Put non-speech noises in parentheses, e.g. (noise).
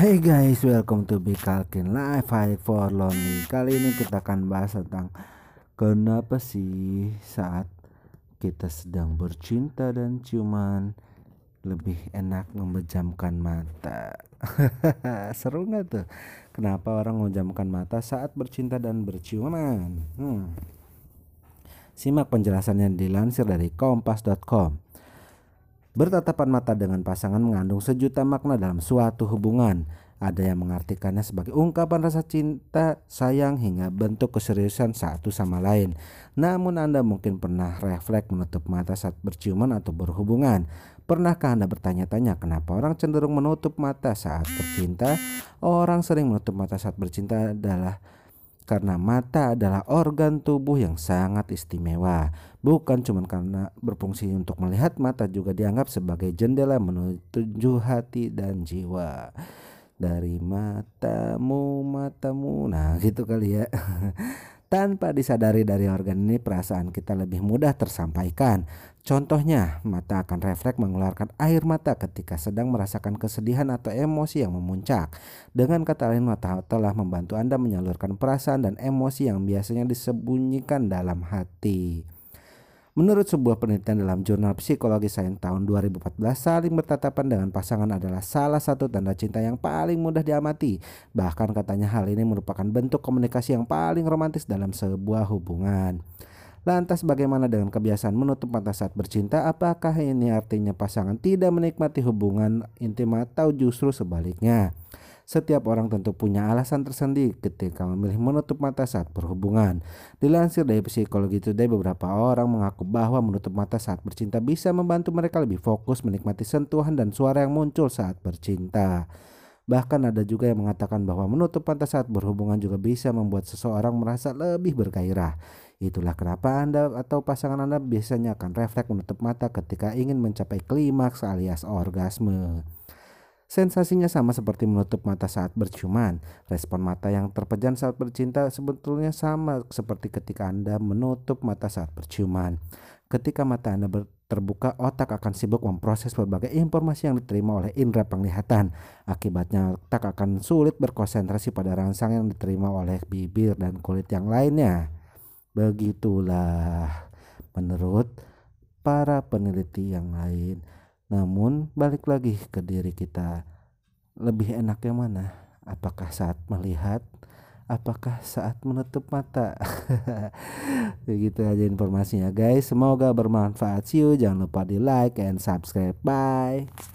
Hey guys, welcome to Big Kalkin Live Fight for Lonely. Kali ini kita akan bahas tentang kenapa sih saat kita sedang bercinta dan ciuman lebih enak memejamkan mata. (laughs) Seru nggak tuh? Kenapa orang memejamkan mata saat bercinta dan berciuman? Hmm. Simak penjelasannya dilansir dari kompas.com. Bertatapan mata dengan pasangan mengandung sejuta makna dalam suatu hubungan. Ada yang mengartikannya sebagai ungkapan rasa cinta, sayang, hingga bentuk keseriusan satu sama lain. Namun Anda mungkin pernah refleks menutup mata saat berciuman atau berhubungan. Pernahkah Anda bertanya-tanya kenapa orang cenderung menutup mata saat bercinta? Orang sering menutup mata saat bercinta adalah karena mata adalah organ tubuh yang sangat istimewa. Bukan cuma karena berfungsi untuk melihat, mata juga dianggap sebagai jendela menuju hati dan jiwa. Dari matamu, matamu, nah gitu kali ya. (laughs) Tanpa disadari dari organ ini perasaan kita lebih mudah tersampaikan. Contohnya, mata akan refleks mengeluarkan air mata ketika sedang merasakan kesedihan atau emosi yang memuncak. Dengan kata lain, mata telah membantu Anda menyalurkan perasaan dan emosi yang biasanya disembunyikan dalam hati. Menurut sebuah penelitian dalam jurnal Psikologi Sains tahun 2014, saling bertatapan dengan pasangan adalah salah satu tanda cinta yang paling mudah diamati. Bahkan katanya hal ini merupakan bentuk komunikasi yang paling romantis dalam sebuah hubungan. Lantas bagaimana dengan kebiasaan menutup mata saat bercinta? Apakah ini artinya pasangan tidak menikmati hubungan intim atau justru sebaliknya? Setiap orang tentu punya alasan tersendiri ketika memilih menutup mata saat berhubungan. Dilansir dari Psikologi Today, beberapa orang mengaku bahwa menutup mata saat bercinta bisa membantu mereka lebih fokus menikmati sentuhan dan suara yang muncul saat bercinta. Bahkan ada juga yang mengatakan bahwa menutup mata saat berhubungan juga bisa membuat seseorang merasa lebih bergairah. Itulah kenapa Anda atau pasangan Anda biasanya akan refleks menutup mata ketika ingin mencapai klimaks alias orgasme. Sensasinya sama seperti menutup mata saat berciuman. Respon mata yang terpejam saat bercinta sebetulnya sama seperti ketika Anda menutup mata saat berciuman. Ketika mata Anda terbuka, otak akan sibuk memproses berbagai informasi yang diterima oleh indera penglihatan. Akibatnya, otak akan sulit berkonsentrasi pada rangsang yang diterima oleh bibir dan kulit yang lainnya. Begitulah menurut para peneliti yang lain. Namun balik lagi ke diri kita. Lebih enak yang mana? Apakah saat melihat? Apakah saat menutup mata? Begitu (laughs) aja informasinya guys. Semoga bermanfaat. See you. Jangan lupa di like and subscribe. Bye